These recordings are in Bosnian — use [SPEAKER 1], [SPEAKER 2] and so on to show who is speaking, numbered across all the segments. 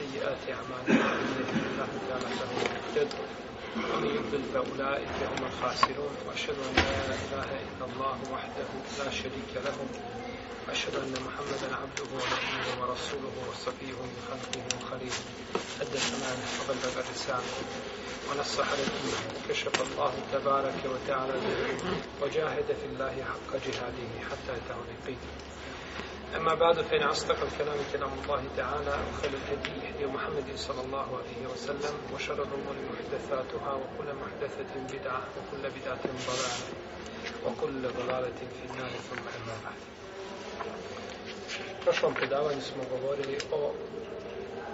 [SPEAKER 1] سيئات أعمالنا من الله تعالى ومن يضلل فأولئك هم الخاسرون وأشهد أن لا إله إلا الله وحده لا شريك له وأشهد أن محمدا عبده ونبيه ورسوله وصفيه من خلقه وخليله أدى الأمانة وبلغ الرسالة ونصح للأمة وكشف الله تبارك وتعالى به وجاهد في الله حق جهاده حتى أتاه اليقين أما بعد فإن أصدق الكلام كلام الله تعالى وخير الهدي هدي محمد صلى الله عليه وسلم وشر الأمور محدثاتها وكل محدثة بدعة وكل بدعة ضلالة وكل ضلالة في النار ثم أما بعد Prošlom predavanju smo govorili o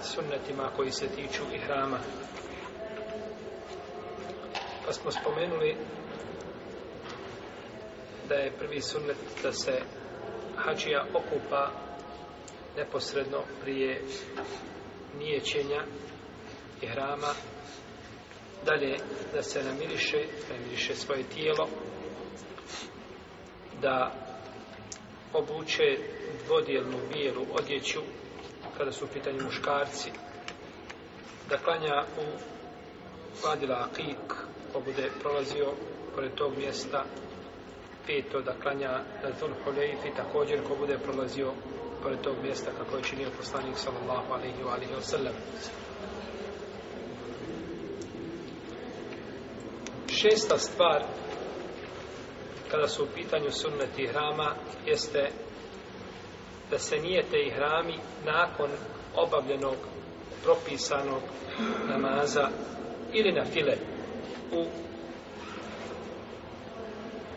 [SPEAKER 1] sunnetima koji se tiču ihrama. Pa smo spomenuli da je prvi sunnet da se hađija okupa neposredno prije nijećenja i hrama dalje da se namiriše namiriše svoje tijelo da obuče dvodijelnu bijelu odjeću kada su u pitanju muškarci da klanja u padila akik ko bude prolazio pored tog mjesta peto da klanja na Zul Huleifi također ko bude prolazio pored tog mjesta kako je činio poslanik sallallahu alaihi wa alaihi wa sallam šesta stvar kada su u pitanju sunneti hrama jeste da se nijete i hrami nakon obavljenog propisanog namaza ili na file u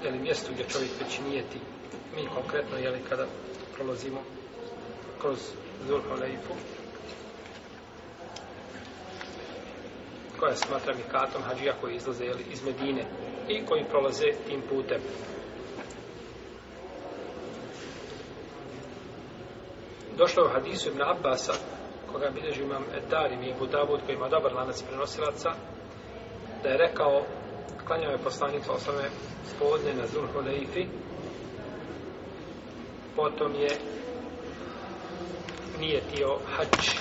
[SPEAKER 1] jeli, mjestu gdje čovjek već nijeti. Mi konkretno, jeli, kada prolazimo kroz Zurha Leipu, koja se smatra Mikatom Hadžija koji izlaze jeli, iz Medine i koji prolaze tim putem. Došlo je u hadisu Ibn Abbasa, koga bilježi imam Darim i Ebu Davud, koji ima dobar lanac prenosilaca, da je rekao klanjao je poslanik sa osame spodne na Zul Hodeifi. Potom je nijetio hač.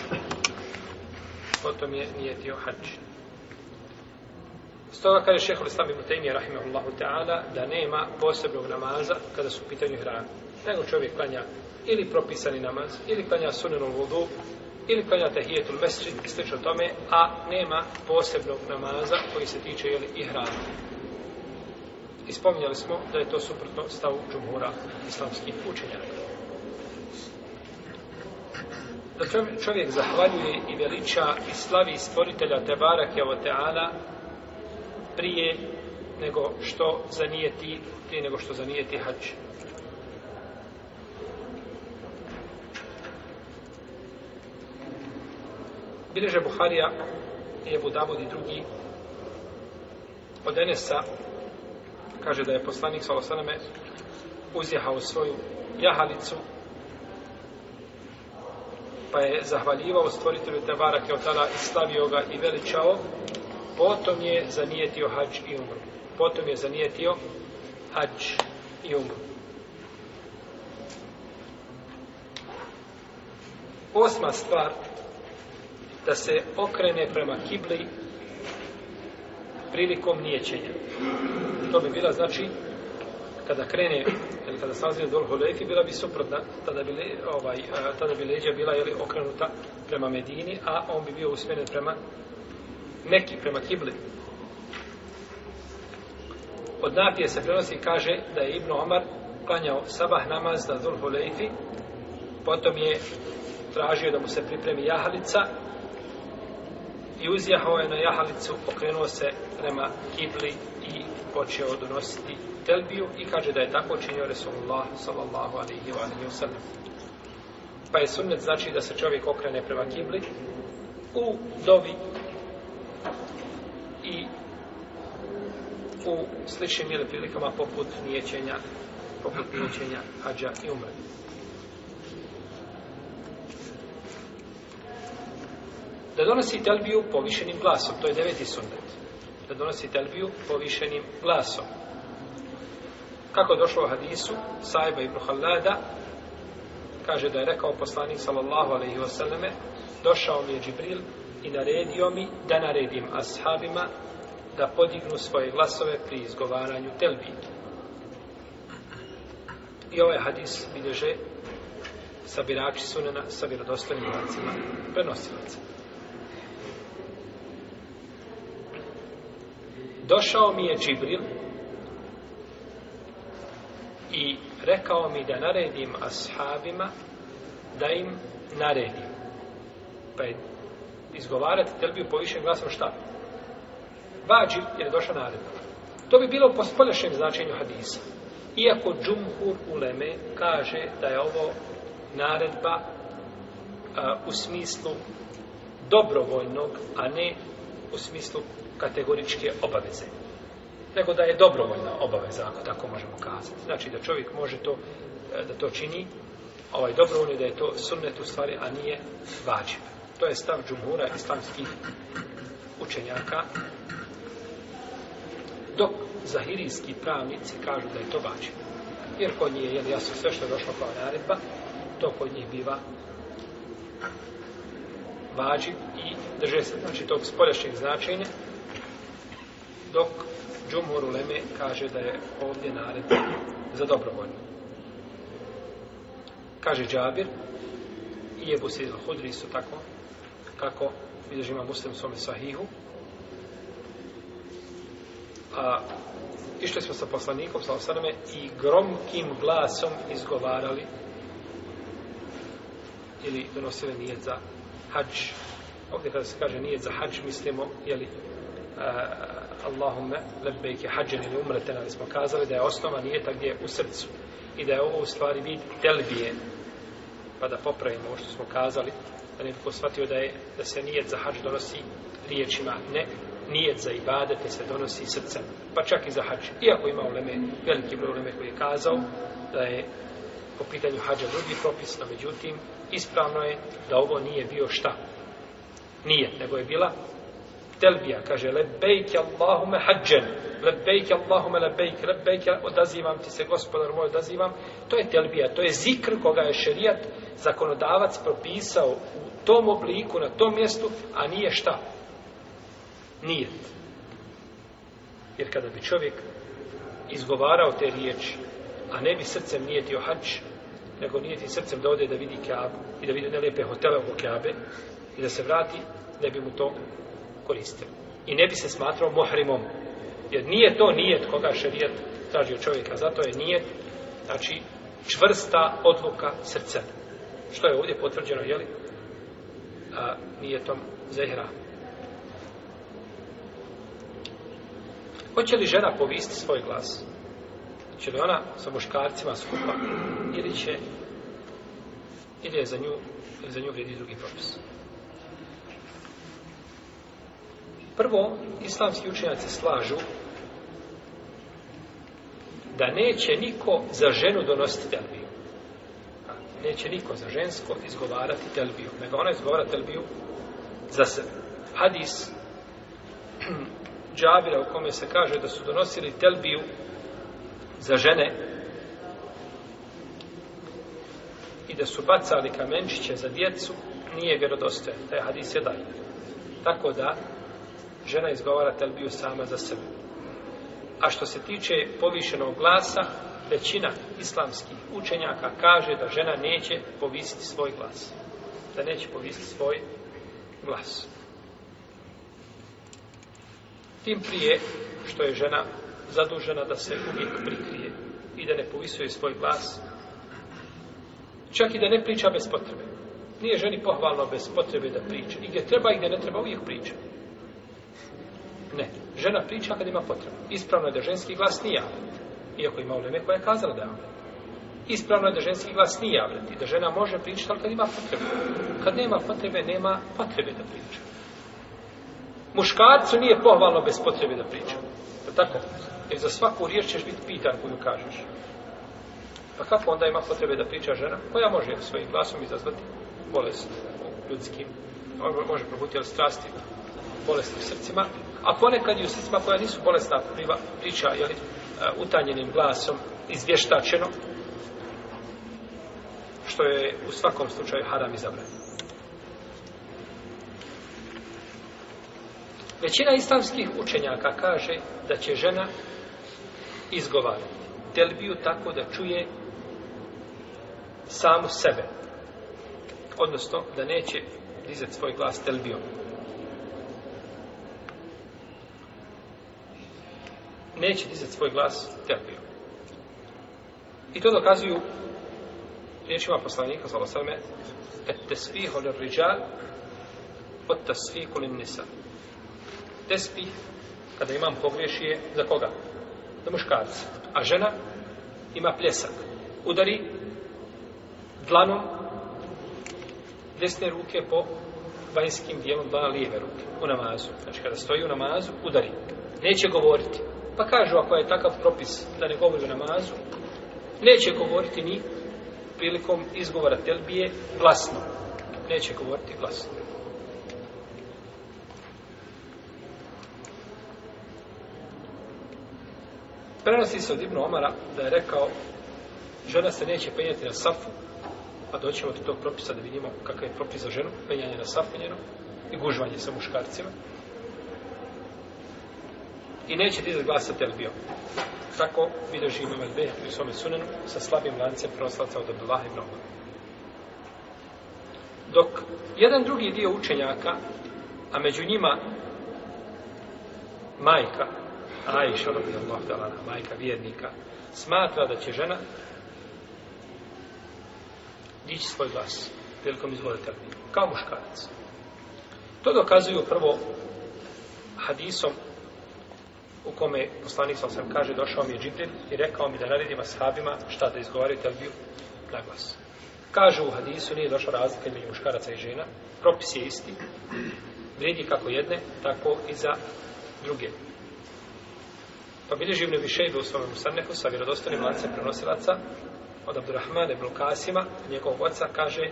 [SPEAKER 1] Potom je nijetio hač. Stoga kaže šehol Islam ibn Taymiye, rahimahullahu ta'ala, da nema posebnog namaza kada su u pitanju hrane. Nego čovjek klanja ili propisani namaz, ili klanja sunenom vodu, ili klanja tehijetul mesrin i slično tome, a nema posebnog namaza koji se tiče jeli, i hrana. I spominjali smo da je to suprotno stavu džumhura islamskih učenjaka. Da čovjek zahvaljuje i veliča i slavi stvoritelja Tebara Kevoteana prije nego što zanijeti prije nego što zanijeti hađ. Bileže Buharija i Ebu Davud i drugi od Enesa kaže da je poslanik sa osaname uzjehao svoju jahalicu pa je zahvaljivao stvoritelju Tebara Keotala i stavio ga i veličao potom je zanijetio hač i umru potom je zanijetio hač i umru osma stvar da se okrene prema kibli prilikom nijećenja. To bi bila, znači, kada krene, ili kada sazvije dol Hulefi, bila bi suprotna, tada bi, ovaj, tada bi leđa bila jeli, okrenuta prema Medini, a on bi bio usmjeren prema neki, prema kibli. Od napije se prenosi kaže da je Ibn Omar klanjao sabah namaz na Dhul Hulejfi, potom je tražio da mu se pripremi jahalica, i uzjahao je na jahalicu, pokrenuo se prema kibli i počeo donositi telbiju i kaže da je tako činio Resulullah sallallahu alaihi wa alaihi wa Pa je sunnet znači da se čovjek okrene prema kibli u dovi i u sličnim ili prilikama poput nijećenja poput nijećenja hađa i umrli. Da donosi telbiju povišenim glasom. To je deveti sunnet. Da donosi telbiju povišenim glasom. Kako došlo u hadisu, sajba Ibn Halada kaže da je rekao poslanik sallallahu alaihi wa sallame došao mi je Džibril i naredio mi da naredim ashabima da podignu svoje glasove pri izgovaranju telbije. I ovaj hadis bilježe sabirači sunena sa vjerodostojnim lancima, prenosilacima. došao mi je Džibril i rekao mi da naredim ashabima da im naredim. Pa je izgovarati telbiju povišen glasom šta? Vađib jer je došao naredba. To bi bilo po spolješnjem značenju hadisa. Iako Džumhur Uleme kaže da je ovo naredba a, u smislu dobrovoljnog, a ne u smislu kategoričke obaveze, nego da je dobrovoljna obaveza, ako tako možemo kazati. Znači da čovjek može to, e, da to čini, ovaj dobrovoljno da je to sunnet u stvari, a nije vađiv. To je stav džumura islamskih učenjaka, dok zahirijski pravnici kažu da je to vađiv. Jer kod njih je, jel jasno, sve što je došlo kao naredba, to kod njih biva vađiv i drže se, znači, tog spoljašnjeg značenja, dok Džumhur Uleme kaže da je ovdje naredba za dobrovoljno. Kaže Džabir i Ebu Sejzal Hudri isto tako kako vidježi ima muslim svome sahihu. A išli smo sa poslanikom, sa osaname, i gromkim glasom izgovarali ili donosili nijed za hađ. Ovdje kada se kaže nijed za hađ, mislimo, jeli, a, Allahumme lebejke hađen ili umreten, ali smo kazali da je osnova nijeta gdje je u srcu i da je ovo u stvari vid telbije, pa da popravimo ovo što smo kazali, da ne tko shvatio da, je, da se nijet za hađ donosi riječima, ne, nijet za ibadete se donosi srcem, pa čak i za hađ. Iako ima uleme, veliki broj uleme koji je kazao da je po pitanju hađa drugi propis, no međutim, ispravno je da ovo nije bio šta, nije, nego je bila telbija, kaže lebejke Allahume hađen, lebejke Allahume lebejk, lebejke odazivam ti se gospodar moj, odazivam, to je telbija, to je zikr koga je šerijat zakonodavac propisao u tom obliku, na tom mjestu, a nije šta? Nijet. Jer kada bi čovjek izgovarao te riječi, a ne bi srcem nijetio hađ, nego nijeti srcem da ode da vidi Keabu i da vidi nelijepe hotele oko Keabe i da se vrati, ne bi mu to koriste. I ne bi se smatrao mohrimom. Jer nije to nijet koga šerijet traži od čovjeka. Zato je nijet, znači, čvrsta odluka srca. Što je ovdje potvrđeno, jeli? A, nijetom zehra. Hoće li žena povisti svoj glas? Hoće li ona sa muškarcima skupa? Ili će ili je za nju, za nju vredi drugi propis. Prvo, islamski učenjaci slažu da neće niko za ženu donositi telbiju. Neće niko za žensko izgovarati telbiju, nego ona izgovara telbiju za sebe. Hadis džabira u kome se kaže da su donosili telbiju za žene i da su bacali kamenčiće za djecu, nije vjerodostojan. Taj hadis je dalje. Tako da, žena izgovara telbiju sama za sebe. A što se tiče povišenog glasa, većina islamskih učenjaka kaže da žena neće povisiti svoj glas. Da neće povisiti svoj glas. Tim prije što je žena zadužena da se uvijek prikrije i da ne povisuje svoj glas. Čak i da ne priča bez potrebe. Nije ženi pohvalno bez potrebe da priča. I gdje treba i gdje ne treba uvijek pričati. Ne. Žena priča kad ima potrebu. Ispravno je da ženski glas nije javljen. Iako ima u koja je kazala da je javljen. Ispravno je da ženski glas nije javljen. I da žena može pričati, ali kad ima potrebu. Kad nema potrebe, nema potrebe da priča. Muškarcu nije pohvalno bez potrebe da priča. Je tako? Jer za svaku riječ ćeš biti pitan koju kažeš. Pa kako onda ima potrebe da priča žena? Koja može svojim glasom izazvati bolest ljudskim, može probuti od strasti, bolesti u srcima, a ponekad i u srcima koja nisu bolesna priva, priča, jeli, e, utanjenim glasom, izvještačeno, što je u svakom slučaju haram izabranjeno. Većina islamskih učenjaka kaže da će žena izgovarati telbiju tako da čuje samu sebe. Odnosno, da neće dizati svoj glas telbijom. neće dizati svoj glas tepio. I to dokazuju riječima poslanika, zvala sveme, et tesfiho le riđal od tesfiku lin nisa. Tespi, kada imam pogriješi je za koga? Za muškarca. A žena ima pljesak. Udari dlanom desne ruke po vanjskim dijelom dlana lijeve ruke u namazu. Znači kada stoji u namazu, udari. Neće govoriti. Pa kažu, ako je takav propis da ne govori namazu, neće govoriti ni prilikom izgovora telbije glasno. Neće govoriti glasno. Prenosi se od Ibnu Omara da je rekao žena se neće penjati na safu, a doćemo do tog propisa da vidimo kakav je propis za ženu, penjanje na safu njeno i gužvanje sa muškarcima i neće dizati glas sa telbijom. Tako bilježi imam el Behek u svome sunenu sa slabim lancem proslaca od Abdullah ibn Omar. Dok jedan drugi dio učenjaka, a među njima majka, Aisha, rabbi Allah, dalana, majka vjernika, smatra da će žena dići svoj glas prilikom izvode telbije, kao muškarac. To dokazuju prvo hadisom u kome poslanik sa osam kaže došao mi je Džibril i rekao mi da naredim ashabima šta da izgovaraju telbiju na glas. Kažu u hadisu nije došla razlika među muškaraca i žena. Propis je isti. Vrijedi kako jedne, tako i za druge. Pa bilje živne više i u svome musarneku sa vjerodostanim lance prenosilaca od Abdurrahmane Blukasima, njegovog oca, kaže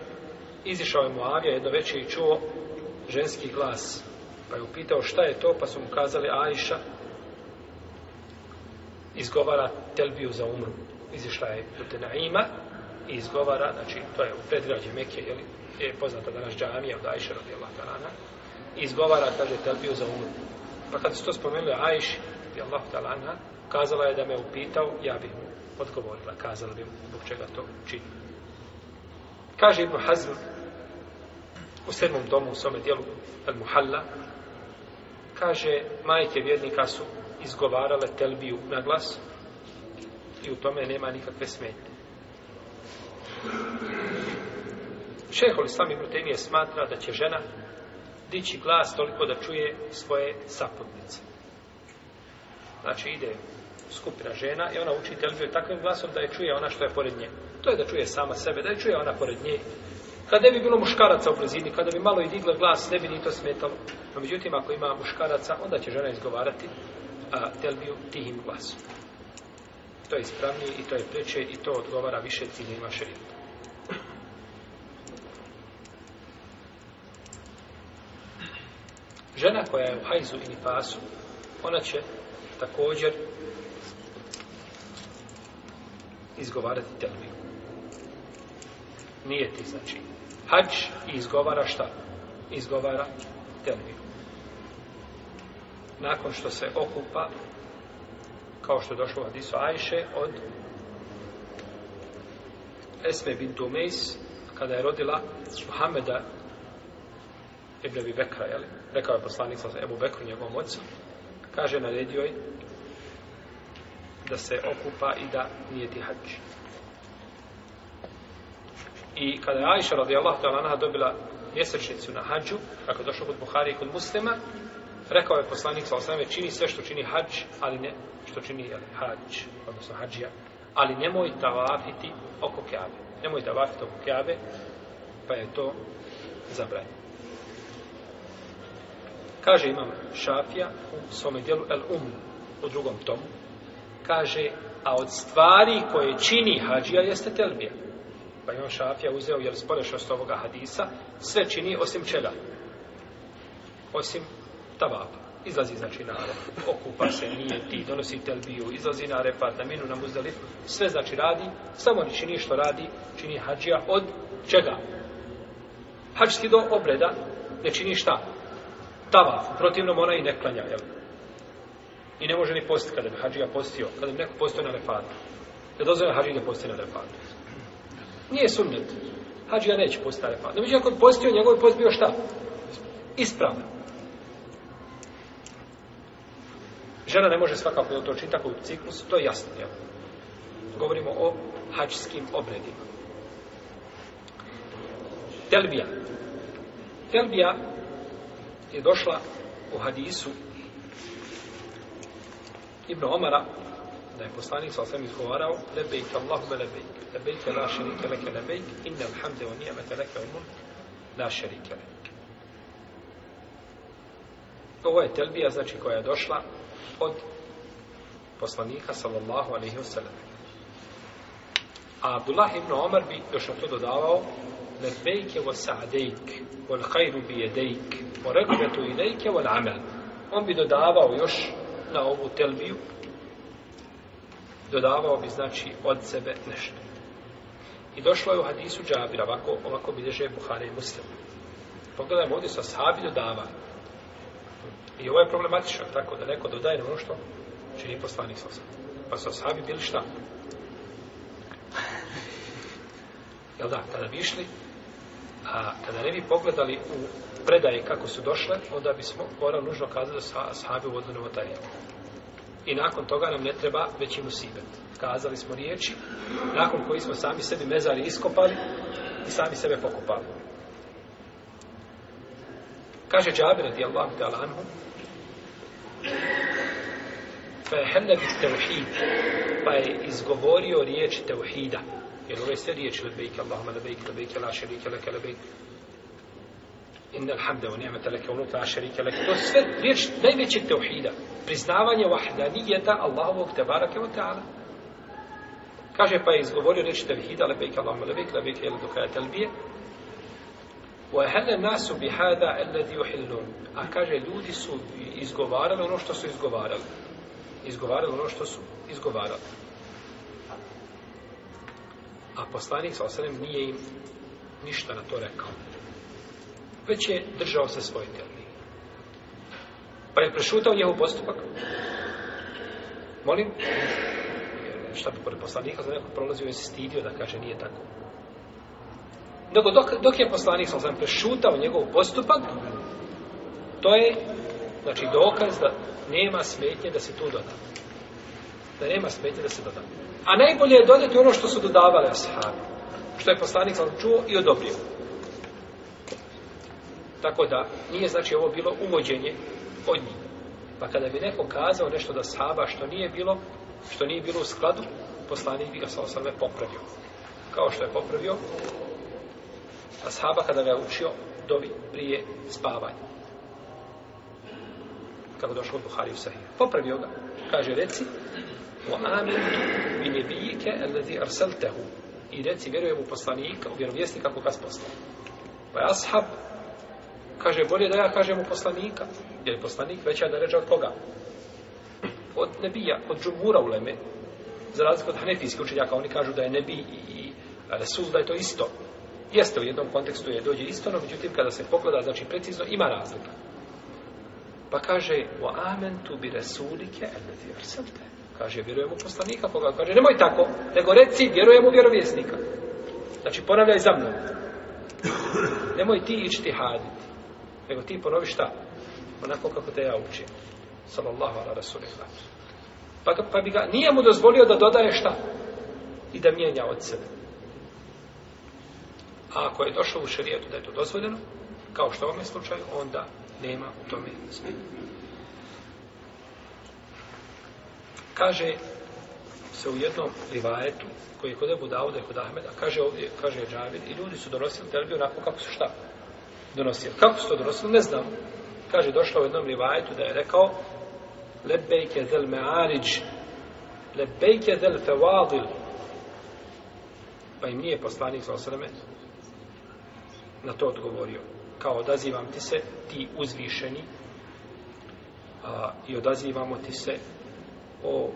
[SPEAKER 1] izišao je Moavija jedno veće i čuo ženski glas. Pa je upitao šta je to, pa su mu kazali Aisha, izgovara telbiju za umru. Izišla je kod Naima i izgovara, znači to je u predgrađe Mekije, je, li, je poznata danas džamija od Ajša od Allah Talana, izgovara, kaže, telbiju za umru. Pa kad su to spomenuli Ajš, je Allah Talana, kazala je da me upitao, ja bih mu odgovorila, kazala bi mu zbog čega to čini. Kaže Ibn Hazm u sedmom tomu u svome dijelu Al-Muhalla, kaže, majke vjernika su izgovarale telbiju na glas i u tome nema nikakve smetnje. Šehol Islam Ibn Taymiye smatra da će žena dići glas toliko da čuje svoje sapodnice. Znači ide skupina žena i ona uči telbiju takvim glasom da je čuje ona što je pored nje. To je da čuje sama sebe, da je čuje ona pored nje. Kad ne bi bilo muškaraca u blizini, kada bi malo i digla glas, ne bi ni to smetalo. No, međutim, ako ima muškaraca, onda će žena izgovarati a telbiju tihim glasom. To je ispravnije i to je preče i to odgovara više ciljima šerijata. Žena koja je u hajzu i nifasu, ona će također izgovarati telbiju. Nije ti znači. Hač izgovara šta? Izgovara telbiju nakon što se okupa, kao što je došlo u Hadisu Ajše, od Esme bint Umejs, kada je rodila Muhameda Ibn Abi Bekra, jeli? rekao je poslanik sa Ebu Bekru, njegovom ocu, kaže, naredio je da se okupa i da nije ti hađi. I kada je Ajša radijallahu ta'ala dobila mjesečnicu na hađu, kako je došlo kod Buhari i kod muslima, Rekao je poslanik sa osnovne, čini sve što čini hađ, ali ne, što čini jel, hađ, odnosno hađija, ali nemoj tavafiti oko kjave. Nemoj tavafiti oko kjave, pa je to zabranje. Kaže imam šafija u svome dijelu El Um, u drugom tomu, kaže, a od stvari koje čini hađija jeste telbija. Pa imam šafija uzeo, jel sporešnost ovoga hadisa, sve čini osim čega? Osim tavapa. Izlazi znači na arep, okupa se, nije ti, donosi telbiju, izlazi na arepa, pa na minu, na muzdalif, sve znači radi, samo ni čini što radi, čini hađija od čega? Hađski do obreda ne čini šta? Tavaf, protivno ona i ne klanja, jel? I ne može ni postiti kada bi hađija postio, kada bi neko postio na arepatu. Je dozvoljeno hađija da postio na arepatu? Nije sumnjet. Hađija neće postati na arepatu. Međutim, ako bi postio, njegov bi postio šta? Ispravno. Žena ne može svakako da to čita u ciklusu, to je jasno. Jel? Govorimo o hađskim obredima. Telbija. Telbija je došla u hadisu Ibn Omara, da je poslanik sa osvim izgovarao Lebejk Allahume Lebejk, Lebejk je la šerike leke Lebejk, inne alhamde o nijeme te leke umun, la šerike leke. Ovo je telbija, znači, koja je došla od poslanika sallallahu alaihi wasallam. A Abdullah ibn Omar bi još na to dodavao lebejke wa sa'dejk wal khayru bi jedejk wa rekbetu ilajke wal amel. On bi dodavao još na ovu telbiju dodavao bi znači od sebe nešto. I došlo je u hadisu Džabira, ovako, ovako bilježe Buhara i Muslima. Pogledajmo ovdje sa sahabi dodavanje. I ovo je problematično, tako da neko dodaje ono što čini poslanik sa Pa su ashabi bili šta? Jel da, kada bi išli, a kada ne bi pogledali u predaje kako su došle, onda bismo morali nužno kazati da sa ashabi uvodili novotarije. I nakon toga nam ne treba već im usibet. Kazali smo riječi, nakon koji smo sami sebi mezari iskopali i sami sebe pokopali. Kaže Džabir radijallahu ta'ala anhu, Pa je Hanefis Teuhid, pa je izgovorio riječ Teuhida. Jer ove sve riječi, lebejke Allahuma, lebejke, lebejke, la šarike, leke, lebejke. Inna alhamda wa ni'mata laka wa nuta la sharika laka. To sve riječ najvećeg teuhida. Priznavanje vahdanijeta Allahovog tebaraka wa ta'ala. Kaže pa je izgovorio riječ tevhida lebejka Allahuma lebejka lebejka ila dokaja talbije. وَهَلَ النَّاسُ بِهَذَا الَّذِي يُحِلُّونَ A kaže, ljudi su izgovarali ono što su izgovarali. Izgovarali ono što su izgovarali. A poslanik sa osanem nije im ništa na to rekao. Već je držao se svoj terni. Pa je prešutao njehov postupak. Molim? Šta bi pored poslanika za neko prolazio je se stidio da kaže nije tako nego dok, dok je poslanik sam prešutao njegov postupak, to je znači dokaz da nema smetnje da se tu doda. Da nema smetnje da se doda. A najbolje je dodati ono što su dodavale ashabi, što je poslanik sam čuo i odobrio. Tako da nije znači ovo bilo uvođenje od njih. Pa kada bi neko kazao nešto da sahaba što nije bilo, što nije bilo u skladu, poslanik bi ga sa osrme popravio. Kao što je popravio ashaba kada ga učio dovi prije spavanja. Kako došlo od Buhari u Sahih. Popravio ga. Kaže, reci, u amintu bi nebijike alledi arseltehu. I reci, vjerujem u poslanika, u vjerovjesnika koga spostao. Pa je ashab, kaže, bolje da ja kažem u poslanika, jer je poslanik veća da ređa od koga? Od nebija, od džumura u leme. Za razliku od hanefijskih učenjaka, oni kažu da je nebi i, i resul, da je to isto jeste u jednom kontekstu je dođe isto, no međutim kada se pogleda, znači precizno, ima razlika. Pa kaže, o amen tu bi resulike, eleti arsalte. Kaže, vjerujem u poslanika, koga kaže, nemoj tako, nego reci, vjerujem u vjerovjesnika. Znači, ponavljaj za mnom. Nemoj ti ići ti haditi. Nego ti ponovi šta? Onako kako te ja učim. Salallahu ala rasulika. Pa, pa bi ga, nije mu dozvolio da dodaje šta? I da mijenja od sebe. A ako je došao u šarijetu da je to dozvoljeno, kao što u ovom slučaju, onda nema u tome smjenja. Kaže se u jednom rivajetu, koji je kod Ebu Dauda i kod Ahmeda, kaže ovdje, kaže Džavir, i ljudi su donosili telbi onako kako su šta donosili. Kako su to donosili, ne znam. Kaže, došlo u jednom rivajetu da je rekao Lebejke zel me'arić, Lebejke zel fevadil. Pa im nije poslanik sa osrme na to odgovorio. Kao odazivam ti se, ti uzvišeni, a, i odazivamo ti se o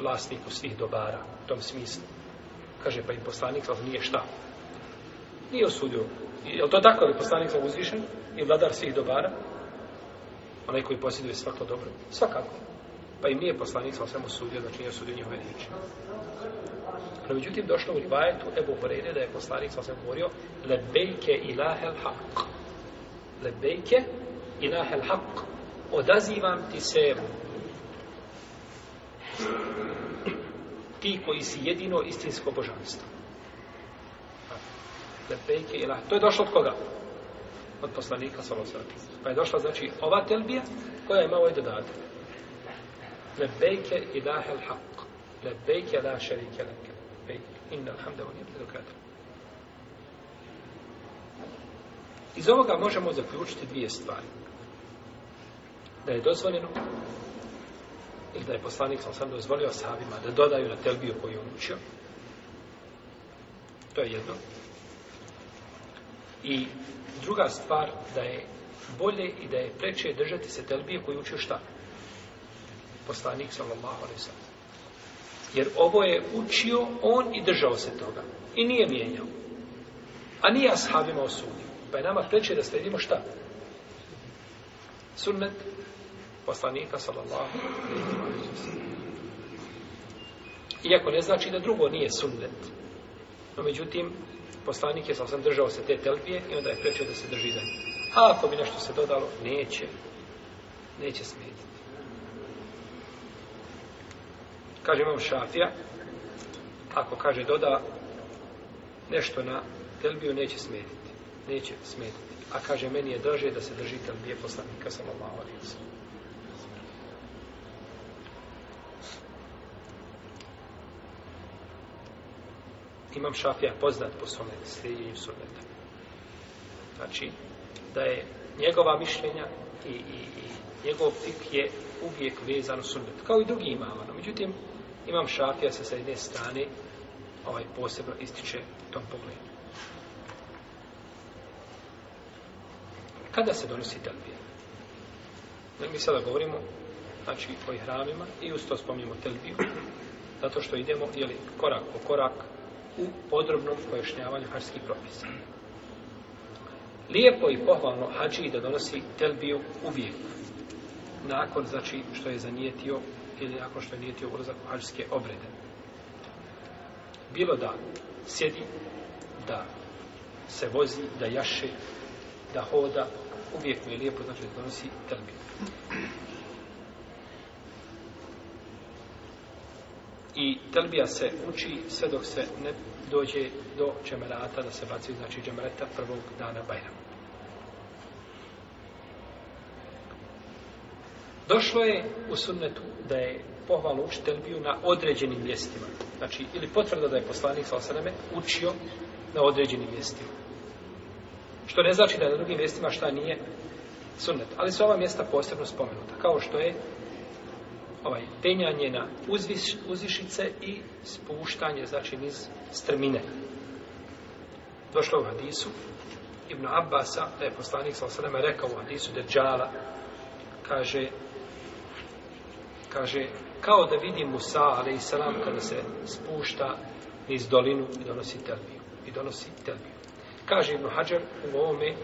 [SPEAKER 1] vlasniku svih dobara, u tom smislu. Kaže, pa im poslanik, ali nije šta? Nije osudio. Je li to tako, ali poslanik je uzvišen i vladar svih dobara? Onaj koji posjeduje svako dobro? Svakako. Pa im nije poslanik, ali sam osudio, znači nije osudio njihove riječi. No, međutim, došlo u rivajetu Ebu Horeire da je poslanik sasvim govorio Lebejke ilahe l'haq. Lebejke ilahe l'haq. Odazivam ti se ti koji si jedino istinsko božanstvo. Lebejke ilahe To je došlo od koga? Od poslanika sasvim Pa je došla, znači, ova telbija koja je malo ovaj i dodatak. Lebejke ilahe l'haq. Lebejke la šerike l'haq. Inna alhamda wa nijemta dokada. Iz ovoga možemo zaključiti dvije stvari. Da je dozvoljeno ili da je poslanik sam sam dozvolio sahabima da dodaju na telbiju koju on učio. To je jedno. I druga stvar da je bolje i da je preče držati se telbije koju učio šta? Poslanik sallallahu alaihi sallam. Jer ovo je učio on i držao se toga. I nije mijenjao. A nije ashabima osudio. Pa je nama preče da sledimo šta? Sunnet poslanika sallallahu Iako ne znači da drugo nije sunnet. No međutim, poslanik je sam držao se te telpije i onda je prečio da se drži za njim. A ako bi nešto se dodalo, neće. Neće smetiti. kaže imam šafija ako kaže doda nešto na telbiju neće smetiti neće smetiti a kaže meni je draže da se drži telbije poslanika sam Allah odjeca imam šafija poznat po svome sljedinju sunneta znači da je njegova mišljenja i, i, i njegov fik je uvijek vezan u sunnet, kao i drugi imama. No, međutim, imam šafija se sa jedne strane ovaj, posebno ističe u tom pogledu. Kada se donosi telbija? Da mi sada govorimo znači, o ihramima i usto spominjamo telbiju, zato što idemo jeli, korak po korak u podrobnom pojašnjavanju harskih propisa lijepo i pohvalno hađi da donosi telbiju uvijek. Nakon, znači, što je zanijetio ili nakon što je nijetio ulazak u hađske obrede. Bilo da sjedi, da se vozi, da jaše, da hoda, uvijek mu je lijepo, znači, da donosi telbiju. I telbija se uči sve dok se ne dođe do džemerata da se baci, znači džemereta prvog dana Bajrama. Došlo je u sunnetu da je pohvalu učitelj bio na određenim mjestima. Znači, ili potvrda da je poslanik sa osaname učio na određenim mjestima. Što ne znači da je na drugim mjestima šta nije sunnet. Ali su ova mjesta posebno spomenuta. Kao što je ovaj penjanje na uzviš, uzvišice i spuštanje znači iz strmine. Došlo u hadisu Ibn Abbasa, da je poslanik sa osadama rekao u hadisu Deđala, kaže kaže kao da vidi Musa, ali i salam, kada se spušta iz dolinu i donosi telbiju. I donosi telbiju. Kaže Ibn Hajar u ovome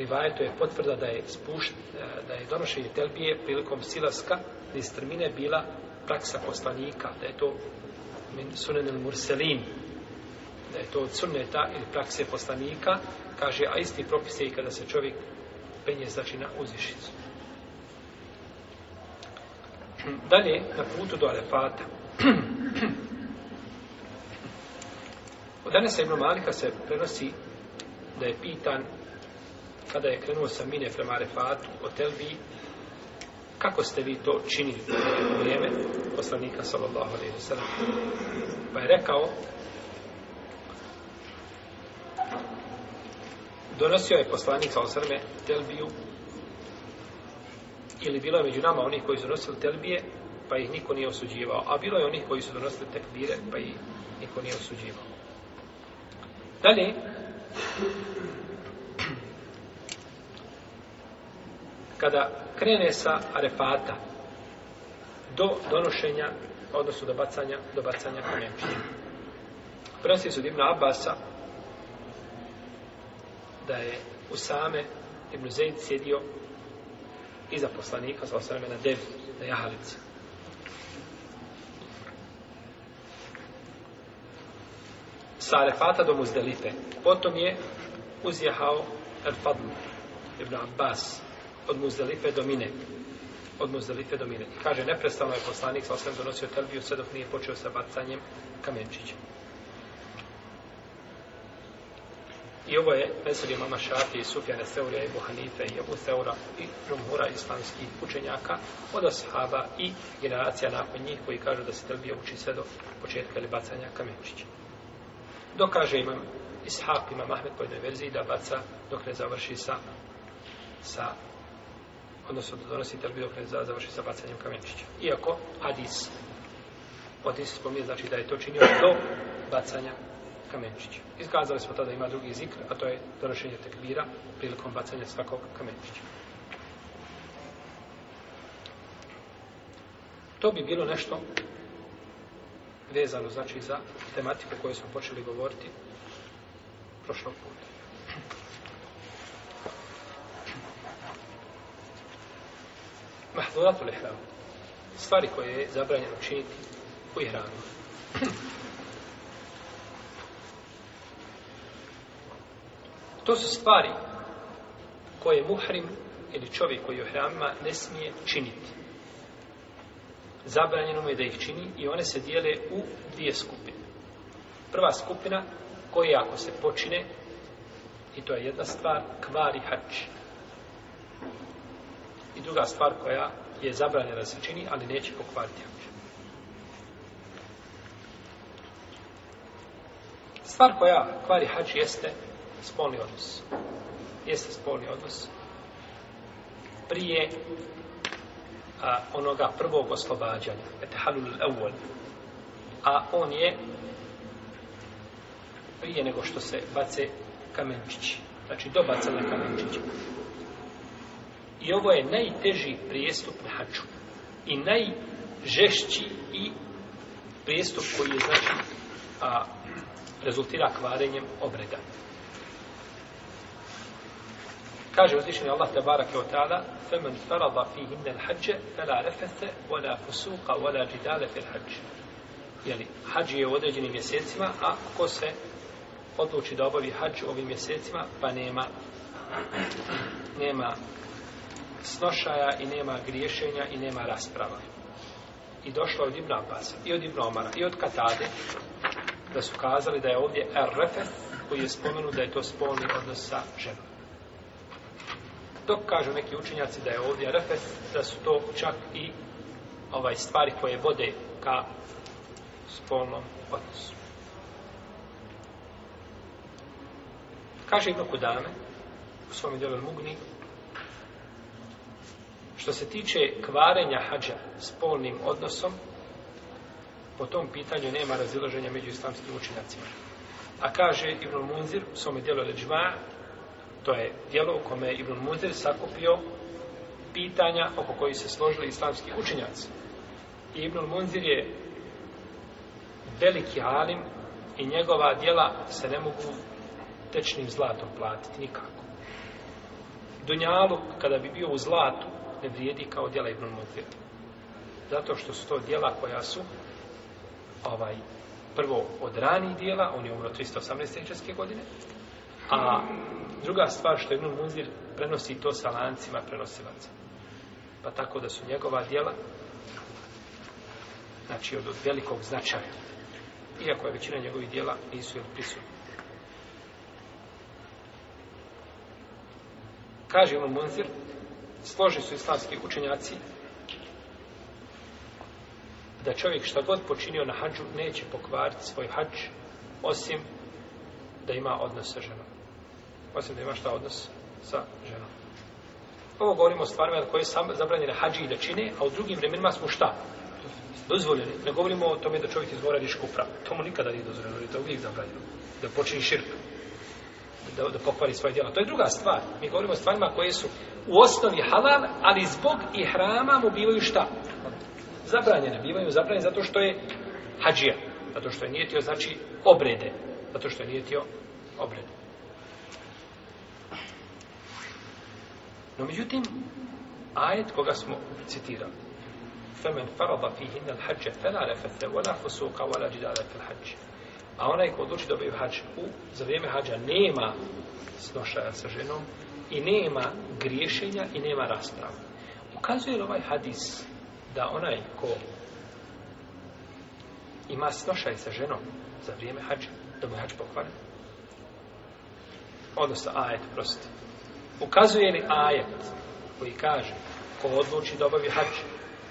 [SPEAKER 1] rivajetu je potvrda da je, spuš, e, da je donošenje telbije prilikom silaska iz termine bila praksa poslanika, da je to sunen il murselin, da je to od sunneta ili prakse poslanika, kaže, a isti propis je i kada se čovjek penje znači na uzišicu. Dalje, na putu do Arefata. Od danas Ibn Malika se prenosi da je pitan kada je krenuo sa mine prema Arefatu, hotel bi, kako ste vi to činili u vrijeme poslanika sallallahu alaihi wa sallam? Pa je rekao, donosio je poslanik sallallahu alaihi wa sallam telbiju ili bilo je među nama onih koji su donosili telbije, pa ih niko nije osuđivao, a bilo je onih koji su donosili tekbire, pa ih niko nije osuđivao. Dalje, kada krene sa arefata do donošenja odnosno do bacanja do bacanja kamenčića prenosi se od Ibn Abasa da je u same Ibn Zaid sjedio iza poslanika sa osvrame na devu, na jahalicu sa Arefata do Muzdelife. Potom je uzjehao Al-Fadl ibn Abbas od muzdalife do mine. Od muzdalife do mine. I kaže, neprestalno je poslanik sa osam donosio telbiju, sve dok nije počeo sa bacanjem kamenčića. I ovo je meseli mama Šafi i Sufjane Seurija i Buhanife i Abu Seura i Rumura islamskih učenjaka od Ashaba i generacija nakon njih koji kažu da se telbija uči sve do početka ili bacanja kamenčića. Dokaže imam Ishaq ima Mahmed po jednoj verziji da baca dok ne završi sa, sa odnosno da donosi telbiju kada za, završi sa bacanjem kamenčića. Iako hadis, od hadis spominje znači da je to činio do bacanja kamenčića. Iskazali smo tada ima drugi zikr, a to je donošenje tekbira prilikom bacanja svakog kamenčića. To bi bilo nešto vezano znači za tematiku koju smo počeli govoriti prošlog puta. mahdudatul ihram stvari koje je zabranjeno činiti u ihramu to su stvari koje muhrim ili čovjek koji je u hramima ne smije činiti zabranjeno mu je da ih čini i one se dijele u dvije skupine prva skupina koje ako se počine i to je jedna stvar kvari hači I druga stvar koja je zabranjena da se čini, ali neće pokvariti abdest. Stvar koja kvari hač jeste spolni odnos. Jeste spolni odnos prije a, onoga prvog oslobađanja, etahalul awal, a on je prije nego što se bace kamenčići, znači do bacanja kamenčića. I ovo je najteži prijestup na haču. I najžešći i prijestup koji je znači a, rezultira kvarenjem obreda. Kaže uzvišen je Allah tebara kao ta'ala فَمَنْ فَرَضَ فِيهِنَّ الْحَجَّ فَلَا رَفَثَ وَلَا فُسُوقَ وَلَا جِدَالَ فِي الْحَجِّ Jeli, hađi je u određenim mjesecima, a ko se odluči da obavi hađ u ovim mjesecima, pa nema nema snošaja i nema griješenja i nema rasprava. I došlo od Ibn Abbas i od Ibn Omara i od Katade da su kazali da je ovdje Errefe koji je spomenut da je to spolni odnos sa ženom. Dok kažu neki učenjaci da je ovdje Errefe, da su to čak i ovaj stvari koje vode ka spolnom odnosu. Kaže Ibn Kudame u svom dijelu Mugni Što se tiče kvarenja hađa spolnim odnosom, po tom pitanju nema razilaženja među islamskim učinacima. A kaže Ibn Munzir u svome dijelu Leđva, to je dijelo u kome je Ibn Munzir sakupio pitanja oko koji se složili islamski učinjaci. I Ibn Munzir je veliki alim i njegova dijela se ne mogu tečnim zlatom platiti nikako. Dunjaluk, kada bi bio u zlatu, ne vrijedi kao djela Ibn Mugfir. Zato što su to djela koja su ovaj, prvo od ranijih djela, on je umro 318. godine, a druga stvar što Ibn Mugfir prenosi to sa lancima prenosivaca. Pa tako da su njegova djela znači od velikog značaja. Iako je većina njegovih djela nisu ili prisutni. Kaže Ibn Munzir, složni su islamski učenjaci da čovjek šta god počinio na hađu neće pokvariti svoj hađ osim da ima odnos sa ženom. Osim da ima šta odnos sa ženom. Ovo govorimo o stvarima koje sam zabranjene hađi i da čine, a u drugim vremenima smo šta? Dozvoljeni. Ne govorimo o tome da čovjek izgovara riško pravo. To mu nikada nije dozvoljeno, jer to je uvijek zabranjeno. Da počini širka da, da pokvari svoje djela. To je druga stvar. Mi govorimo o stvarima koje su u osnovi halal, ali zbog i hrama mu bivaju šta? Zabranjene. Bivaju zabranjene zato što je hađija. Zato što je nijetio, znači, obrede. Zato što je nijetio obrede. No, međutim, ajet koga smo citirali. فَمَنْ فَرَضَ فِيهِنَّ الْحَجَّ فَلَا رَفَثَ وَلَا فُسُوقَ وَلَا جِدَالَ فِي الْحَجِّ A onaj ko odluči da obavi hađ u, za vrijeme hađa nema snošaja sa ženom i nema griješenja i nema rasprava. Ukazuje li ovaj hadis da onaj ko ima snošaj sa ženom za vrijeme hađa, da mu je hađ pokvaran? Odnosno, ajet, prosite. Ukazuje li ajet koji kaže ko odluči da obavi hađ,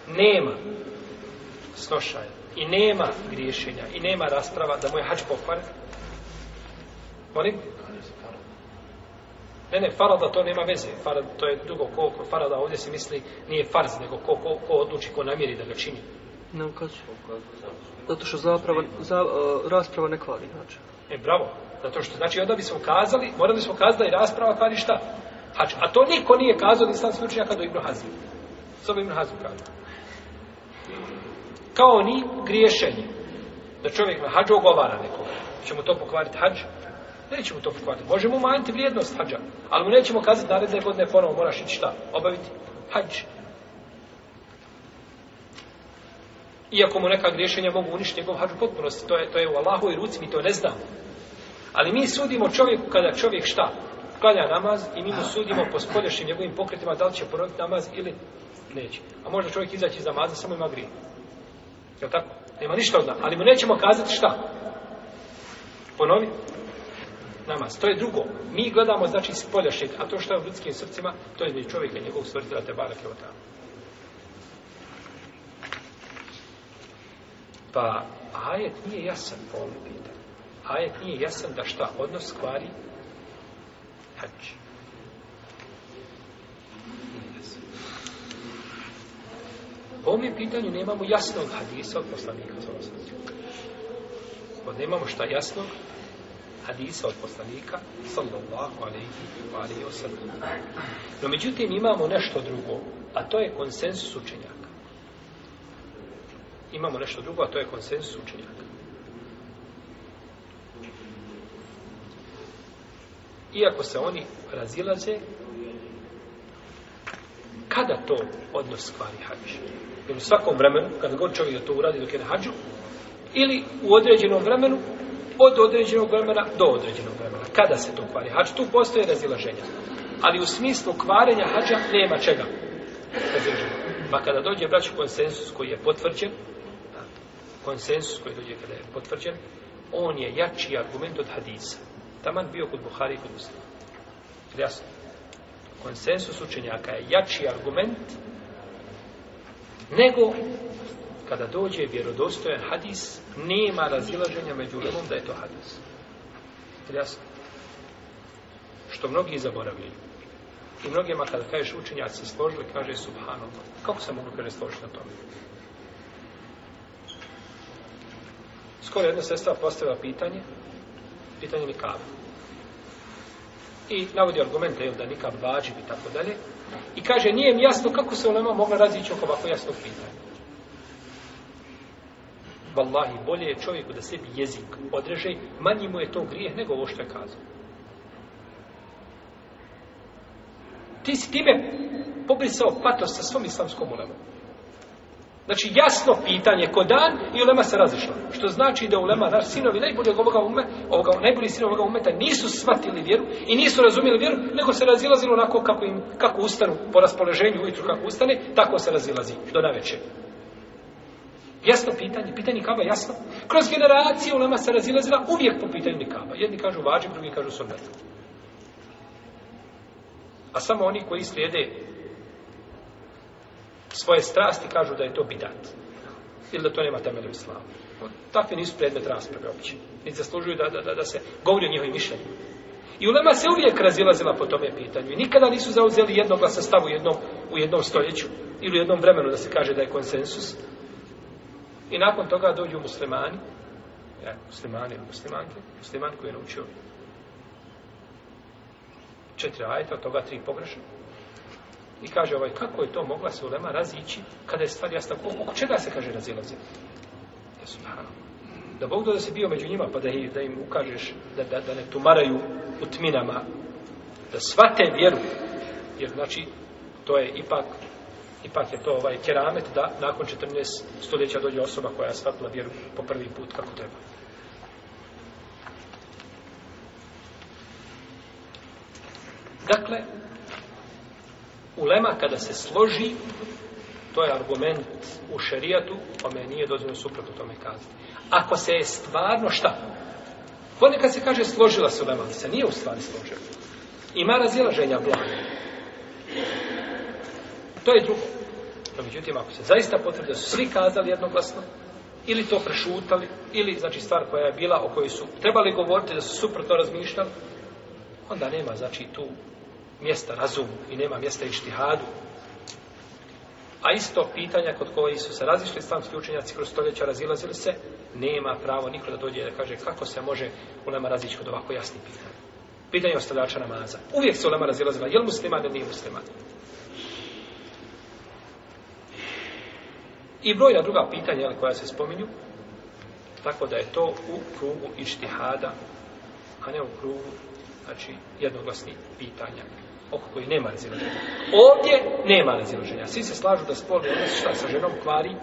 [SPEAKER 1] nema snošaja i nema griješenja i nema rasprava da moj hač pokvar molim ne ne farada to nema veze farada to je dugo ko, ko farada ovdje se misli nije farz nego ko, ko, ko odluči ko namjeri da ga čini ne ukazuje
[SPEAKER 2] zato što zaprava, za, uh, rasprava ne kvali znači.
[SPEAKER 1] e bravo zato što znači onda bi smo kazali morali smo kazati da je rasprava kvali šta hač. a to niko nije kazao od islamski učenjaka do Ibn Hazim Sobe Ibn Hazim kazao kao ni griješenje. Da čovjek na hađu ogovara nekoga. Čemu to pokvariti hađu? Nećemo to pokvariti. Možemo umanjiti vrijednost hađa, ali mu nećemo kazati naredne godine ponovo moraš ići šta? Obaviti hađ. Iako mu neka griješenja mogu uništiti njegov hađu potpunosti, to je, to je u Allahu i ruci, mi to ne znamo. Ali mi sudimo čovjeku kada čovjek šta? Klanja namaz i mi mu sudimo po spolješnim njegovim pokretima da li će ponoviti namaz ili neće. A možda čovjek izaći iz namaza, samo ima grije. Je li tako? Nema ništa od nama. Ali mu nećemo kazati šta? Ponovi. Namaz. To je drugo. Mi gledamo, znači, iz poljašnjeg. A to što je u ljudskim srcima, to je čovjek i njegovog stvrtila te barake od tamo. Pa, ajet nije jasan po ovom pitanju. Ajet nije jasan da šta odnos kvari? Hrči. Po ovom pitanju nemamo jasnog hadisa od poslanika. Pa nemamo šta jasnog hadisa od poslanika sallallahu alaihi wa alaihi wa sallam. No međutim imamo nešto drugo, a to je konsensus učenjaka. Imamo nešto drugo, a to je konsensus učenjaka. Iako se oni razilaze, kada to odnos kvari hadiša? jer u svakom vremenu, kada god čovjek da to uradi dok je na hađu, ili u određenom vremenu, od određenog vremena do određenog vremena. Kada se to kvari hađ? Tu postoje razilaženja. Ali u smislu kvarenja hađa nema čega. Razilaženja. Pa kada dođe brać konsensus koji je potvrđen, konsensus koji dođe kada je potvrđen, on je jači argument od hadisa. Taman bio kod Buhari i kod Muslima. Jasno. Konsensus učenjaka je jači argument nego kada dođe vjerodostojan hadis, nema razilaženja među ulemom da je to hadis. Jasno. Što mnogi zaboravljaju. I mnogima kada kažeš učenjaci se složili, kaže subhanallah. Kako se mogu kada složiti na tome? Skoro jedna sestra postavila pitanje, pitanje nikaba. I navodi argumente, jel da nikab vađi i tako dalje, I kaže, nije mi jasno kako se ulema mogla razići oko ovako jasnog pitanja. Wallahi, bolje je čovjeku da sebi jezik odreže, manji mu je to grijeh nego ovo što je kazao. Ti si time pobrisao patos sa svom islamskom ulemom. Znači jasno pitanje ko dan i ulema se razišla. Što znači da ulema naš sinovi najbolji ovoga ume, ovoga najbolji sinovi ovoga umeta nisu shvatili vjeru i nisu razumjeli vjeru, nego se razilazilo onako kako im kako ustanu po raspoloženju ujutru kako ustane, tako se razilazi do naveče. Jasno pitanje, pitanje kaba jasno. Kroz generacije ulema se razilazila uvijek po pitanju kaba. Jedni kažu vađim, drugi kažu sunnet. A samo oni koji slijede svoje strasti kažu da je to bidat. Ili da to nema temelje u islamu. Takvi nisu predmet rasprave uopće. Niti zaslužuju da, da, da, da se govori o njihovim mišljenjima. I ulema se uvijek razilazila po tome pitanju. I nikada nisu zauzeli jednog glasa stavu u jednom, u jednom stoljeću ili u jednom vremenu da se kaže da je konsensus. I nakon toga dođu muslimani, ja, e, muslimani ili muslimanke, musliman koji je naučio četiri ajta, od toga tri pogrešne, I kaže ovaj, kako je to mogla se ulema razići kada je stvar jasna? Oko čega se kaže razilaze? Ja su Da Bog da se bio među njima, pa da, da im ukažeš da, da, da ne tumaraju u tminama, da svate vjeru, jer znači to je ipak ipak je to ovaj keramet da nakon 14 stoljeća dođe osoba koja je shvatila vjeru po prvi put kako treba. Dakle, Ulema kada se složi, to je argument u šerijatu, pa me nije dozvoljeno suprotno tome kazati. Ako se je stvarno šta? Ponekad se kaže složila se ulema, ali se nije u stvari složila. Ima razilaženja blaga. To je drugo. No, međutim, ako se zaista potvrde, su svi kazali jednoglasno, ili to prešutali, ili, znači, stvar koja je bila, o kojoj su trebali govoriti, da su suprotno razmišljali, onda nema, znači, tu mjesta razumu i nema mjesta ištihadu. A isto pitanja kod koji su se razišli islamski učenjaci kroz stoljeća razilazili se, nema pravo niko da dođe da kaže kako se može u nama razići kod ovako jasnih pitanja. Pitanje ostavljača namaza. Uvijek se u nama razilazila, je li musliman ili nije musliman? I brojna druga pitanja koja se spominju, tako da je to u krugu ištihada, a ne u krugu znači, jednoglasnih pitanja oko koji nema razilaženja. Ovdje nema razilaženja. Svi se slažu da spolni odnos šta sa ženom kvari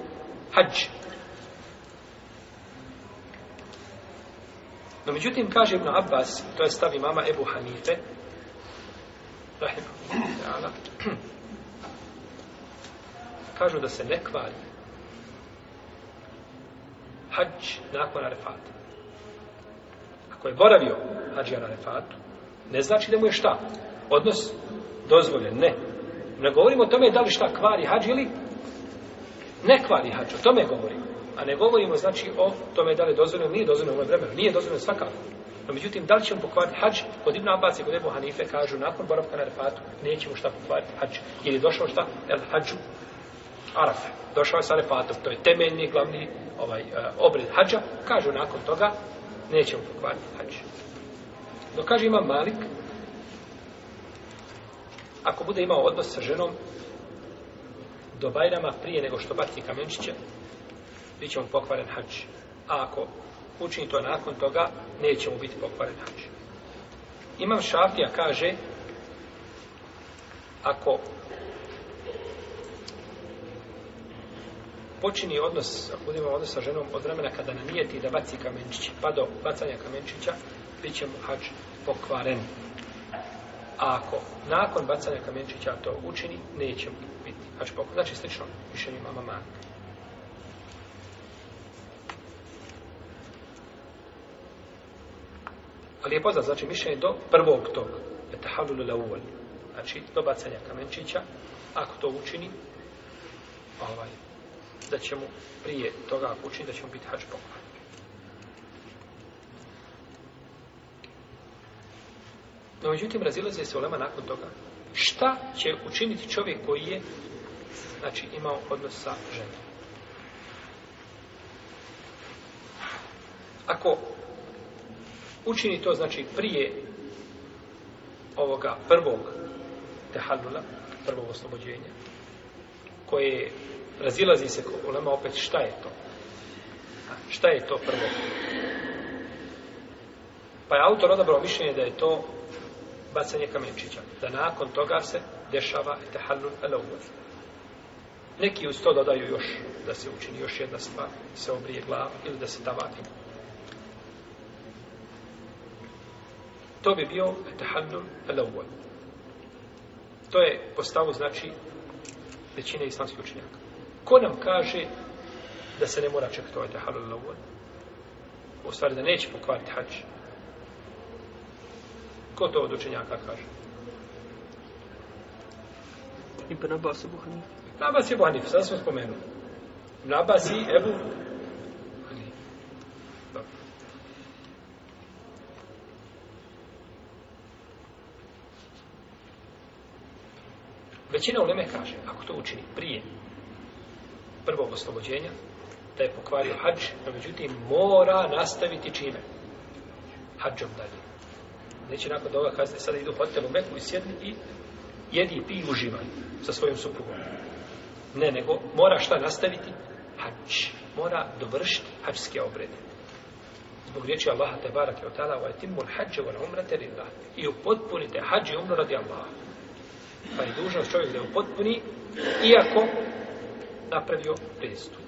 [SPEAKER 1] hađ. No međutim, kaže Ibn Abbas, to je stavi mama Ebu Hanife, kažu da se ne kvari hađ nakon Arefata. Ako je boravio hađija na Arefatu, ne znači da mu je šta? odnos dozvoljen, ne. Ne govorimo o tome da li šta kvari hađ ili ne kvari hađ, o tome govorimo. A ne govorimo znači o tome da li je dozvoljeno, nije dozvoljeno u vremenu, nije dozvoljeno svakako. No, međutim, da li ćemo pokvariti hađ, kod Ibn Abbas i kod Ebu Hanife kažu, nakon boravka na Arfatu, nećemo šta pokvariti hađ. Jer je došao šta? El hađu Arafa. Došao je sa Arfatom, to je temeljni, glavni ovaj, uh, obred hađa. Kažu, nakon toga, nećemo pokvariti hađ. Dok kaže ima Malik, ako bude imao odnos sa ženom do Bajrama prije nego što baci kamenčiće, bit će mu pokvaren hač. A ako učini to nakon toga, neće mu biti pokvaren hač. Imam Šafija kaže, ako počini odnos, ako budemo odnos sa ženom od vremena kada namijeti da baci kamenčić, pa do bacanja kamenčića, bit će mu hač pokvaren a ako nakon bacanja kamenčića to učini, neće biti. Znači, poku, znači slično, više ni mama manka. Ali je poznat, znači, mišljenje do prvog tog, etahadulu lauvali, znači, do bacanja kamenčića, ako to učini, ovaj, da će mu prije toga učiniti, da će mu biti hač pokon. No, međutim, razilaze se ulema nakon toga. Šta će učiniti čovjek koji je, znači, imao odnos sa ženom? Ako učini to, znači, prije ovoga prvog tehalula, prvog oslobođenja, koje razilazi se ulema opet, šta je to? Šta je to prvo? Pa je autor odabrao mišljenje da je to bacanje kamenčića. Da nakon toga se dešava etahallul alawwal. Neki uz to dodaju još da se učini još jedna stvar, se obrije glava ili da se tavati. To bi bio etahallul alawwal. To je po stavu znači većine islamskih učenjaka. Ko nam kaže da se ne mora čekati ovaj etahallul alawwal? U stvari da neće pokvariti hađi Ko to od učenjaka kaže?
[SPEAKER 2] Ibn Abbas i
[SPEAKER 1] Buhanif. Ibn Abbas i Buhanif, sad smo spomenuli. Ibn Abbas i Ebu Većina uleme kaže, ako to učini prije prvog oslobođenja, da je pokvario hađ, no međutim mora nastaviti čime? Hađom dalje neće nakon toga kazati, sada idu hotel u Meku i sjedni i jedi, pi i uživaj sa svojom suprugom. Ne, nego mora šta nastaviti? Hač. Mora dovršiti hačske obrede. Zbog riječi Allaha te barake o tala, ovaj timul hađe vol umrate rila. I upotpunite hađe umru radi Allaha. Pa je dužnost čovjek da je upotpuni, iako napravio prestup.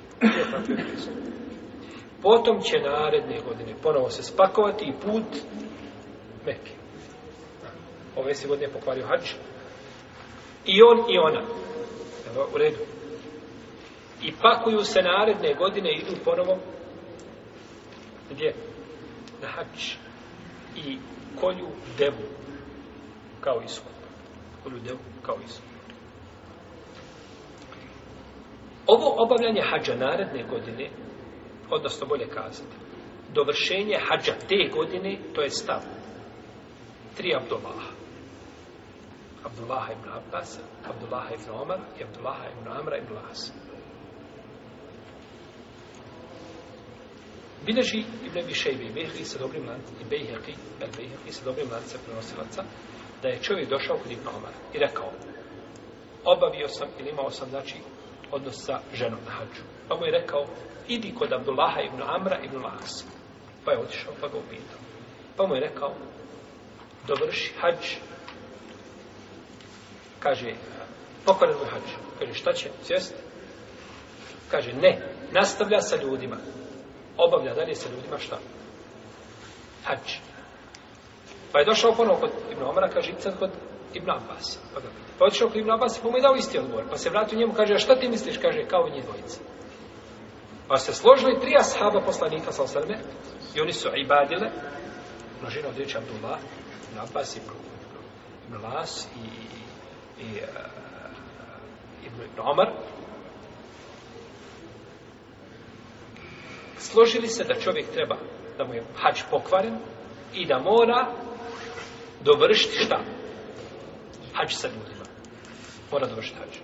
[SPEAKER 1] Potom će naredne godine ponovo se spakovati i put Mekke. Ove se godine pokvario hađ. I on i ona. Evo, u redu. I pakuju se naredne godine i idu ponovo gdje? Na hađ. I kolju devu kao iskup. Kolju devu kao iskup. Ovo obavljanje hađa naredne godine, odnosno bolje kazati, dovršenje hađa te godine, to je stavno tri Abdullaha. Abdullaha ibn Abbas, Abdullaha ibn Omar i Abdullaha ibn Amra ibn Las. Bileži Ibn Bišej i Bejhri sa dobrim lancem, i Bejhri, el Bejhri sa dobrim lancem prenosilaca, da je čovjek došao kod Ibn Omar i rekao, obavio sam ili imao sam, znači, odnos sa ženom na hađu. Pa mu je rekao, idi kod Abdullaha ibn Amra ibn Las. Pa je otišao, pa ga upitao. Pa mu je rekao, dovrši hađ, kaže, pokonan mu hađ, kaže, šta će, sjest? Kaže, ne, nastavlja sa ljudima, obavlja dalje sa ljudima šta? Hađ. Pa je došao ponovo kod Ibn Omara, kaže, sad kod Ibn Abbas. Pa ga pita. Pa odšao kod Ibn Abbas i pa mu je dao isti odgovor. Pa se vratio njemu, kaže, a šta ti misliš, kaže, kao i njih dvojica. Pa se složili tri ashaba poslanika, sal sveme, i oni su ibadile, množina od riječa Abdullah, Ibn Abbas, Ibn, Ibn Las i, i uh, e, Ibn, Ibn Omar, složili se da čovjek treba da mu je hač pokvaren i da mora dovršiti šta? Hač sa ljudima. Mora dovršiti hač.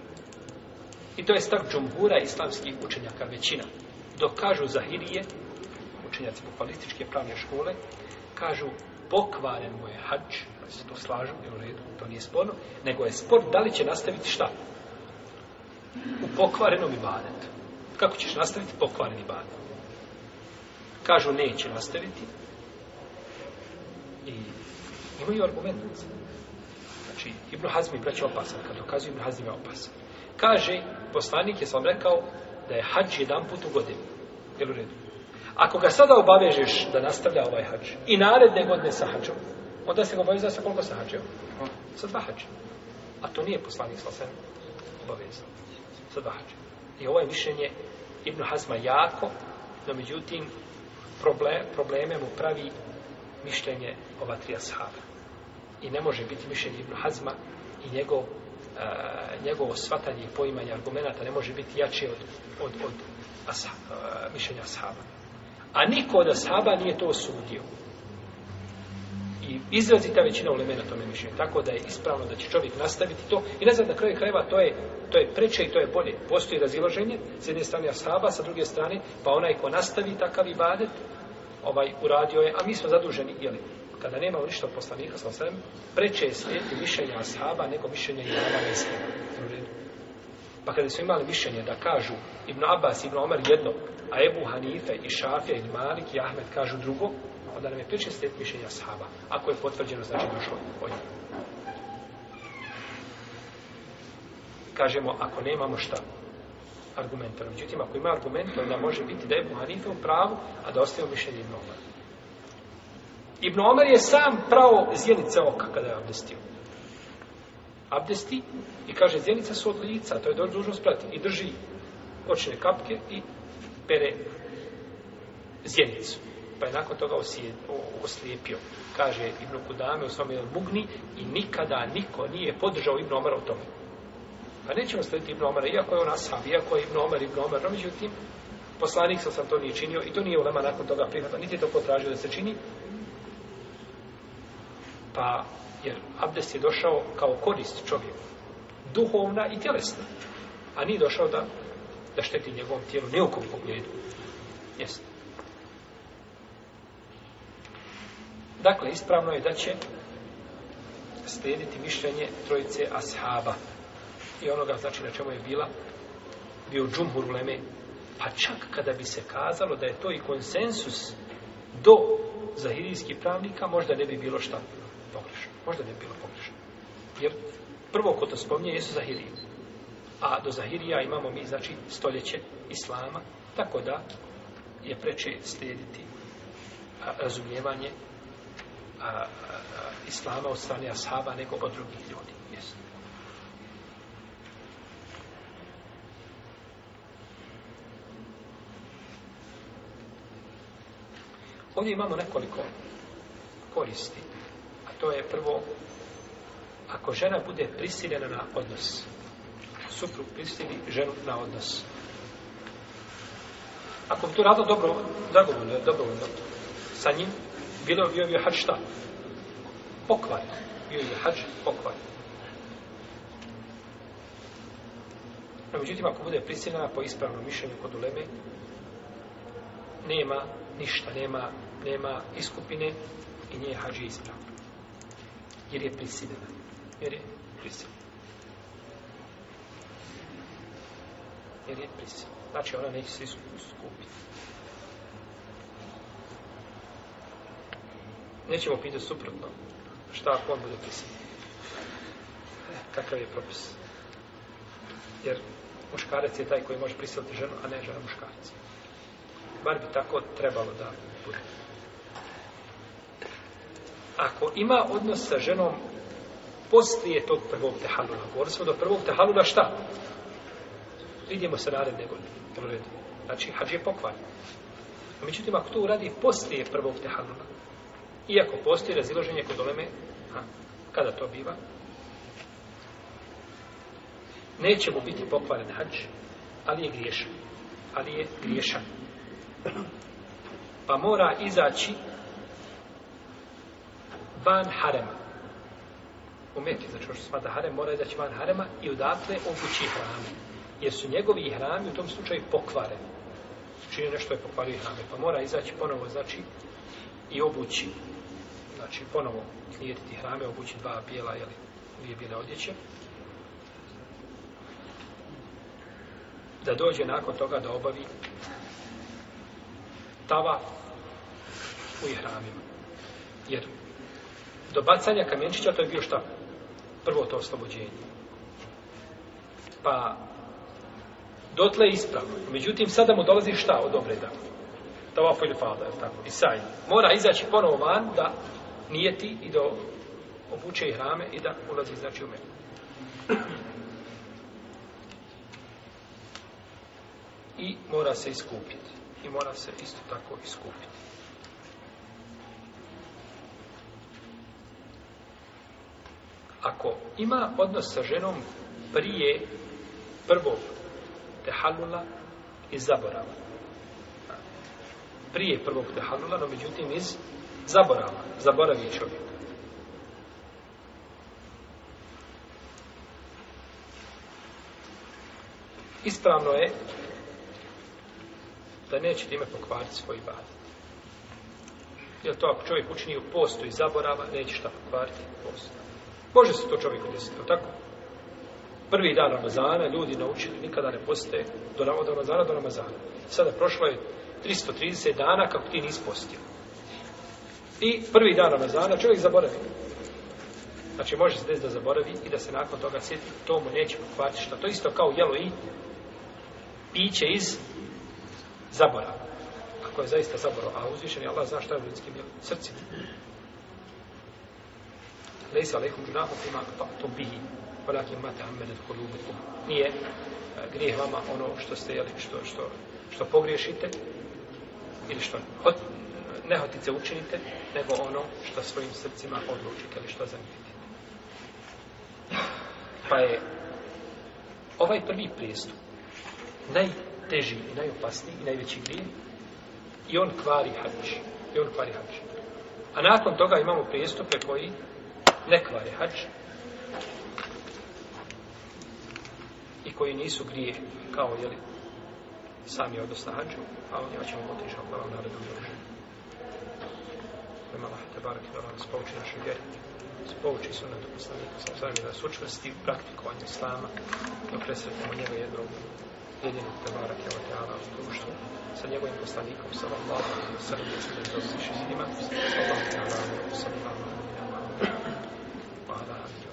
[SPEAKER 1] I to je stav džumbura islamskih učenjaka većina. Dok kažu Zahirije, učenjaci populističke pravne škole, kažu pokvaren mu je hađ, se to slažu, u redu, to nije sporno, nego je spor da li će nastaviti šta? U pokvarenom ibadetu. Kako ćeš nastaviti pokvaren ibadet? Kažu, neće nastaviti. I imaju argument. Znači, Ibn Hazm je braće opasan, kad dokazuju Ibn Hazm je opasan. Kaže, poslanik je sam rekao da je hađ jedan put u godinu. Jel u redu? Ako ga sada obavežeš da nastavlja ovaj hađ i naredne godine sa hađom, onda se ga obavezao sa koliko sa hađom? Sa dva hađa. A to nije poslanik sa sve obavezao. Sa dva hađa. I ovo je mišljenje Ibn Hazma jako, no međutim problem, probleme mu pravi mišljenje ova tri ashaba. I ne može biti mišljenje Ibn Hazma i njegov a, njegovo shvatanje i poimanje argumenta ne može biti jače od, od, od asa, a, mišljenja ashaba. A niko od ashaba nije to osudio. I izrazita većina u lemena tome mišljenje. Tako da je ispravno da će čovjek nastaviti to. I ne znam, na kraju krajeva to je, to je preče i to je bolje. Postoji razilaženje s jedne strane ashaba, sa druge strane, pa onaj ko nastavi takav ibadet, ovaj, uradio je, a mi smo zaduženi, jeli, kada nema ništa od poslanika, sa osrem, preče je slijeti mišljenje ashaba, nego mišljenje imama mislima. Pa kada su imali mišljenje da kažu Ibn Abbas, Ibn Omer jedno, a Ebu Hanife i Šafija i Malik i Ahmed kažu drugo, onda nam je priče slijed mišljenja sahaba. Ako je potvrđeno, znači došlo od njega. Kažemo, ako nemamo šta, argumenta. Međutim, ako ima argumenta, onda može biti da je Buharife u pravu, a da ostaje u mišljenju Ibn Omer. Ibn Omer je sam pravo zjelice oka kada je abdestio abdesti i kaže zjenica su od lica, to je dužnost prati i drži očne kapke i pere zjenicu pa je nakon toga oslijepio kaže Ibnu Kudame u svome Mugni i nikada niko nije podržao Ibnu Omara u tome pa nećemo slediti Ibnu Omara iako je on Asab, iako je Ibnu Omar, Ibnu Omar međutim poslanik sa sam to nije činio i to nije ulema nakon toga prihvatno niti je to potražio da se čini pa jer abdest je došao kao korist čovjeku, duhovna i tjelesna, a nije došao da, da šteti njegovom tijelu, ne u kom pogledu. Jest. Dakle, ispravno je da će slijediti mišljenje trojice ashaba i onoga znači na čemu je bila bio džumhur uleme pa čak kada bi se kazalo da je to i konsensus do zahirijskih pravnika možda ne bi bilo šta pogrešno. Možda bi bilo pogrešno. Jer prvo ko to spomnije jesu Zahirije. A do Zahirija imamo mi, znači, stoljeće Islama, tako da je preče slijediti a, razumijevanje a, a, a, Islama od strane Ashaba nego od drugih ljudi. Jesu. Ovdje imamo nekoliko koristi to je prvo, ako žena bude prisiljena na odnos, suprug prisili ženu na odnos. Ako bi to radilo dobro, zagovorno, dobro, dobro, sa njim, bilo bi ovio hač šta? Pokvar. Bio je hač pokvar. A međutim, ako bude prisiljena po ispravnom mišljenju kod uleme, nema ništa, nema, nema iskupine i nije hađi ispravno jer je prisiljena. Jer je prisiljena. Jer je prisiljena. Znači ona neće se iskupiti. Nećemo pitati suprotno šta ako on bude prisiljen. Kakav je propis? Jer muškarac je taj koji može prisiliti ženu, a ne žena muškarca. Bar bi tako trebalo da bude ako ima odnos sa ženom poslije tog prvog tehalula. Govorili smo do prvog tehalula šta? Vidimo se naredne godine. Znači, hađ je pokvar. Međutim, ako to uradi poslije prvog tehalula, iako postoji raziloženje kod oleme, a, kada to biva, neće mu biti pokvaren hađ, ali je griješan. Ali je griješan. Pa mora izaći van harema. Umjeti, znači što smada harem, mora izaći van harema i odatle obući hrame. Jer su njegovi hrami u tom slučaju pokvareni. Čini nešto je pokvario hrame, pa mora izaći ponovo, znači, i obući. Znači, ponovo knijediti hrame, obući dva bijela, jeli, dvije bijele odjeće. Da dođe nakon toga da obavi tava u ihramima. Jer do bacanja kamenčića to je bio šta? Prvo to oslobođenje. Pa dotle je ispravno. Međutim, sada mu dolazi šta od obreda? Tavaf ili fada, tako, i saj. Mora izaći ponovo van da nijeti i da obuče i hrame i da ulazi, znači, u meni. I mora se iskupiti. I mora se isto tako iskupiti. ako ima odnos sa ženom prije prvog tehalula iz zaborava. Prije prvog tehalula, no međutim iz zaborava. Zaboravi čovjek. Ispravno je da neće time pokvariti svoj bad. Jer to ako čovjek učini u postu i zaborava, neće šta pokvariti u postu. Može se to čovjeku desiti, ali tako? Prvi dan Ramazana, ljudi naučili, nikada ne poste do Ramazana, do Ramazana. Sada prošlo je 330 dana kako ti nis postio. I prvi dan Ramazana čovjek zaboravi. Znači, može se desiti da zaboravi i da se nakon toga sjeti, to mu neće pokvati što. To isto kao jelo i piće iz zaborava. Ako je zaista zaborav, a uzvišen je Allah zna šta je u ljudskim srcima. ليس عليكم جناح فيما قطعتم به ولكن ما تعمدت قلوبكم هي غريه وما ono što ste jeli što što što pogriješite ili što hot, ne hotice učinite nego ono što svojim srcima odlučite ili što zamijete pa je ovaj prvi pristup najteži i najopasniji i najveći grijeh i on kvari hađi i on kvari hađi a nakon toga imamo pristupe koji nekvare hađ i koji nisu grije kao jeli sami odnosno hađu a ja ćemo potiš ako vam naredu dođe nema lahate barak da vam spouči našoj vjeri spouči su na doposlanika sam sami da su učvrsti u praktikovanju slama da presretimo njega jednog jedinog tebara kjeva teala u društvu sa njegovim poslanikom sa vam lahom srbicom da se sviši s njima sa vam teala sa vam teala Maharaj